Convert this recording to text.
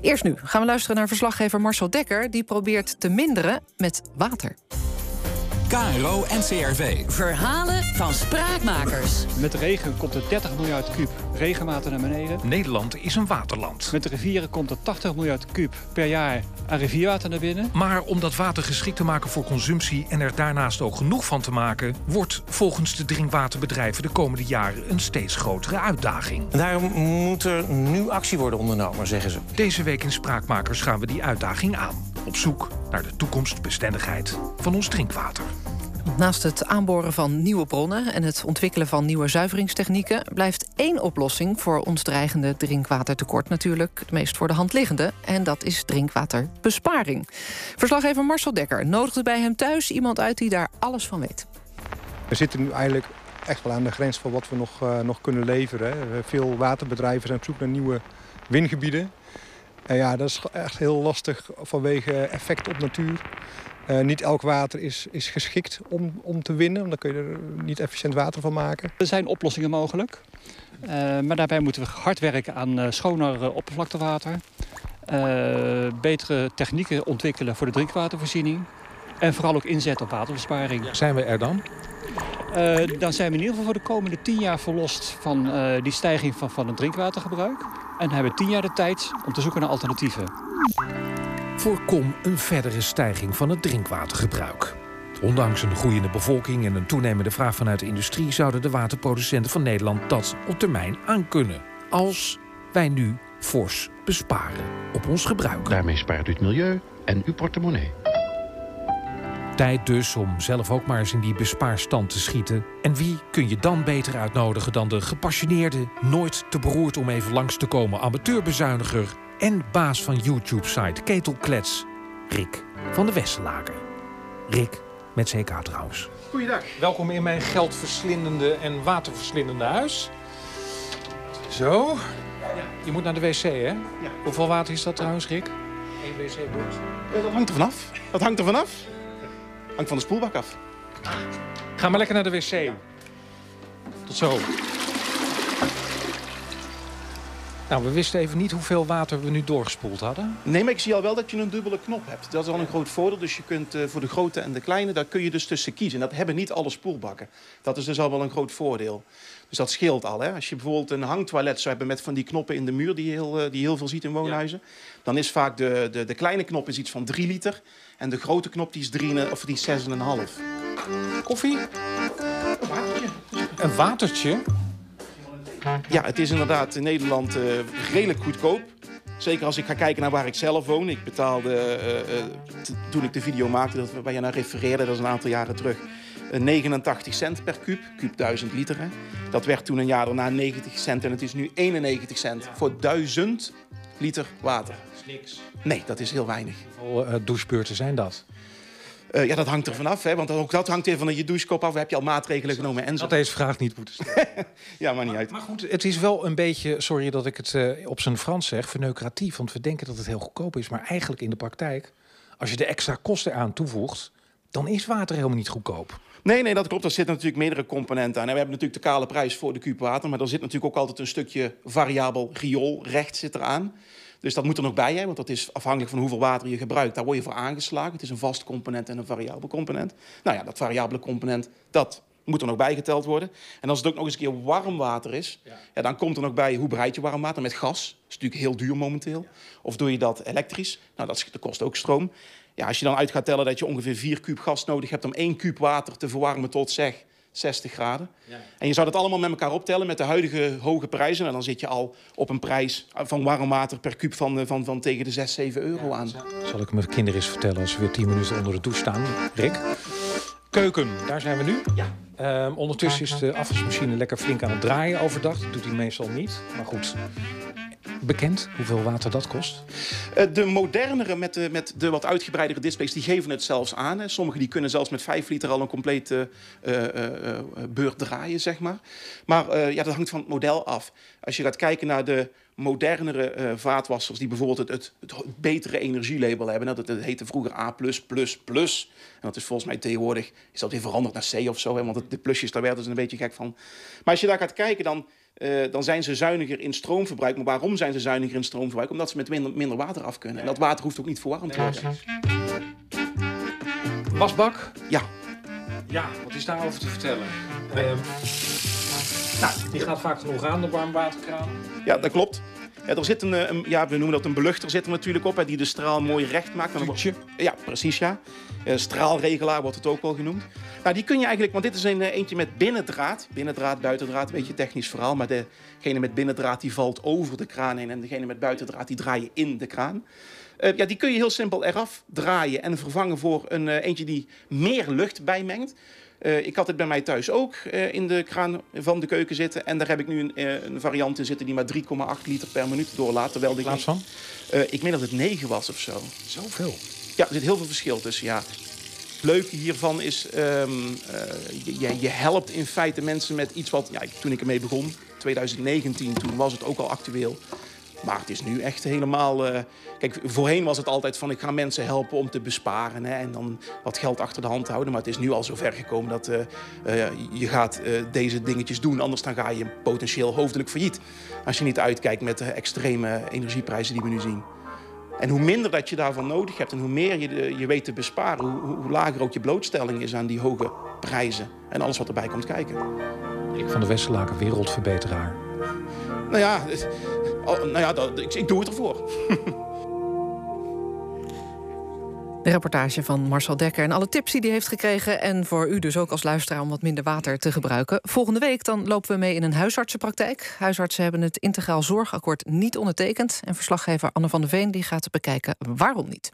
Eerst nu gaan we luisteren naar verslaggever Marcel Dekker. Die probeert te minderen met water. KRO NCRV. Verhalen van spraakmakers. Met regen komt er 30 miljard kuub regenwater naar beneden. Nederland is een waterland. Met de rivieren komt er 80 miljard kuub per jaar aan rivierwater naar binnen. Maar om dat water geschikt te maken voor consumptie en er daarnaast ook genoeg van te maken, wordt volgens de drinkwaterbedrijven de komende jaren een steeds grotere uitdaging. Daarom moet er nu actie worden ondernomen, zeggen ze. Deze week in Spraakmakers gaan we die uitdaging aan. Op zoek naar de toekomstbestendigheid van ons drinkwater. Naast het aanboren van nieuwe bronnen en het ontwikkelen van nieuwe zuiveringstechnieken, blijft één oplossing voor ons dreigende drinkwatertekort natuurlijk het meest voor de hand liggende. En dat is drinkwaterbesparing. Verslaggever Marcel Dekker nodigde bij hem thuis iemand uit die daar alles van weet. We zitten nu eigenlijk echt wel aan de grens van wat we nog, uh, nog kunnen leveren. Hè. Veel waterbedrijven zijn op zoek naar nieuwe windgebieden. En ja, dat is echt heel lastig vanwege effect op natuur. Uh, niet elk water is, is geschikt om, om te winnen. Want dan kun je er niet efficiënt water van maken. Er zijn oplossingen mogelijk. Uh, maar daarbij moeten we hard werken aan uh, schoner oppervlaktewater. betere technieken ontwikkelen voor de drinkwatervoorziening. En vooral ook inzetten op waterbesparing. Zijn we er dan? dan zijn we in ieder geval voor de komende tien jaar verlost van die stijging van, van het drinkwatergebruik. En hebben tien jaar de tijd om te zoeken naar alternatieven. Voorkom een verdere stijging van het drinkwatergebruik. Ondanks een groeiende bevolking en een toenemende vraag vanuit de industrie zouden de waterproducenten van Nederland dat op termijn aankunnen. Als wij nu fors besparen op ons gebruik. Daarmee spaart u het milieu en uw portemonnee. Tijd dus om zelf ook maar eens in die bespaarstand te schieten. En wie kun je dan beter uitnodigen dan de gepassioneerde, nooit te beroerd om even langs te komen amateurbezuiniger en baas van YouTube-site Ketelklets, Rick van de Wesselaker. Rick met CK trouwens. Goeiedag. Welkom in mijn geldverslindende en waterverslindende huis. Zo. Je moet naar de wc, hè? Ja. Hoeveel water is dat trouwens, Rick? Eén wc-beurt. dat hangt er vanaf. Dat hangt er vanaf. Hangt van de spoelbak af. Ga maar lekker naar de wc. Tot zo. Nou, we wisten even niet hoeveel water we nu doorgespoeld hadden. Nee, maar ik zie al wel dat je een dubbele knop hebt. Dat is al een groot voordeel. Dus je kunt uh, voor de grote en de kleine, daar kun je dus tussen kiezen. Dat hebben niet alle spoelbakken. Dat is dus al wel een groot voordeel. Dus dat scheelt al. Hè? Als je bijvoorbeeld een hangtoilet zou hebben met van die knoppen in de muur... die je heel, uh, die heel veel ziet in woonhuizen... dan is vaak de, de, de kleine knop is iets van 3 liter... en de grote knop die is, drie, of die is 6,5. Koffie? Een watertje. Een watertje? Ja, het is inderdaad in Nederland uh, redelijk goedkoop. Zeker als ik ga kijken naar waar ik zelf woon. Ik betaalde, uh, uh, toen ik de video maakte, dat, waar je naar refereerde, dat is een aantal jaren terug, 89 cent per kuub. Kuub 1000 liter. Hè. Dat werd toen een jaar daarna 90 cent en het is nu 91 cent voor 1000 liter water. Dat is niks. Nee, dat is heel weinig. Hoeveel douchebeurten zijn dat? Uh, ja, dat hangt er vanaf. Hè, want ook dat hangt even van je douchekop af. Heb je al maatregelen genomen? En zo. Dat deze vraag niet moeten stellen. ja, maar niet uit. Maar goed, het is wel een beetje, sorry dat ik het uh, op zijn Frans zeg, verneukeratief. Want we denken dat het heel goedkoop is. Maar eigenlijk in de praktijk, als je de extra kosten aan toevoegt... dan is water helemaal niet goedkoop. Nee, nee, dat klopt. Er zitten natuurlijk meerdere componenten aan. En we hebben natuurlijk de kale prijs voor de kuub water. Maar er zit natuurlijk ook altijd een stukje variabel rioolrecht zit eraan. Dus dat moet er nog bij, hè, want dat is afhankelijk van hoeveel water je gebruikt. Daar word je voor aangeslagen. Het is een vast component en een variabel component. Nou ja, dat variabele component, dat moet er nog bijgeteld worden. En als het ook nog eens een keer warm water is, ja. ja dan komt er nog bij hoe bereid je warm water met gas. Dat is natuurlijk heel duur momenteel. Ja. Of doe je dat elektrisch? Nou, dat, dat kost ook stroom. Ja, als je dan uit gaat tellen dat je ongeveer 4 kuub gas nodig hebt om 1 kuub water te verwarmen tot zeg 60 graden. Ja. En je zou dat allemaal met elkaar optellen met de huidige hoge prijzen. En dan zit je al op een prijs van warm water per kuub van, van, van tegen de 6, 7 euro aan. Zal ik mijn kinderen eens vertellen als ze weer 10 minuten onder de douche staan? Rick? Keuken, daar zijn we nu. Ja. Um, ondertussen is de afwasmachine lekker flink aan het draaien overdag. Dat doet hij meestal niet. Maar goed, bekend hoeveel water dat kost? Uh, de modernere met de, met de wat uitgebreidere displays, die geven het zelfs aan. Hè. Sommigen die kunnen zelfs met 5 liter al een complete uh, uh, beurt draaien, zeg maar. Maar ja, dat hangt van het model af. Als je gaat kijken naar de modernere vaatwassers die bijvoorbeeld het, het, het, betere energielabel hebben. Dat, dat heette vroeger A++++. En dat is volgens mij tegenwoordig is dat weer veranderd naar C of zo. Hè, want de plusjes, daar werden ze een beetje gek van. Maar als je daar gaat kijken, dan eh, dan zijn ze zuiniger in stroomverbruik. Maar waarom zijn ze zuiniger in stroomverbruik? Omdat ze met minder, minder water af kunnen. En dat water hoeft ook niet verwarmd te worden. Wasbak? Ja. Ja, wat is daarover te vertellen? Ehm, nou, die gaat vaak genoeg aan, de warmwaterkraan. Ja, dat klopt. Ja, er zit een, eh, een, ja, we noemen dat een beluchter zit er natuurlijk op, hè, die de straal mooi recht maakt. Ja, precies ja. Eh, straalregelaar wordt het ook wel genoemd. Nou, die kun je eigenlijk, want dit is een eh, eentje met binnendraad. Binnendraad, buitendraad, een beetje een technisch verhaal. Maar degene met binnendraad die valt over de kraan heen en degene met buitendraad die draai je in de kraan. Eh, ja, die kun je heel simpel eraf draaien en vervangen voor een eh, eentje die meer lucht bijmengt. Eh, ik had het bij mij thuis ook in de kraan van de keuken zitten. En daar heb ik nu een, een variant in zitten die maar 3,8 liter per minuut doorlaat. Terwijl de plaats van? Eh, ik meen dat het 9 was of zo. Zoveel? Ja, er zit heel veel verschil tussen, ja. Het leuke hiervan is, ehm, eh, je, je- helpt in feite mensen met iets wat... Ja, ik- toen ik ermee begon, 2019, toen was het ook al actueel. Maar het is nu echt helemaal... eh, kijk, voorheen was het altijd van ik ga mensen helpen om te besparen... Hè, en dan wat geld achter de hand houden. Maar het is nu al zo ver gekomen dat eh, eh, je gaat deze dingetjes doen. Anders dan ga je potentieel hoofdelijk failliet. Als je niet uitkijkt met de extreme energieprijzen die we nu zien. En hoe minder dat je daarvan nodig hebt en hoe meer je, de- je weet te besparen, hoe, hoe- lager ook je blootstelling is aan die hoge prijzen en alles wat erbij komt kijken. Ik van de Westerlaken wereldverbeteraar. Nou ja, oh, nou ja ik, ik doe het ervoor. De reportage van Marcel Dekker en alle tips die hij heeft gekregen... en voor u dus ook als luisteraar om wat minder water te gebruiken. Volgende week dan lopen we mee in een huisartsenpraktijk. Huisartsen hebben het integraal zorgakkoord niet ondertekend... en verslaggever Anne van der Veen die gaat bekijken waarom niet.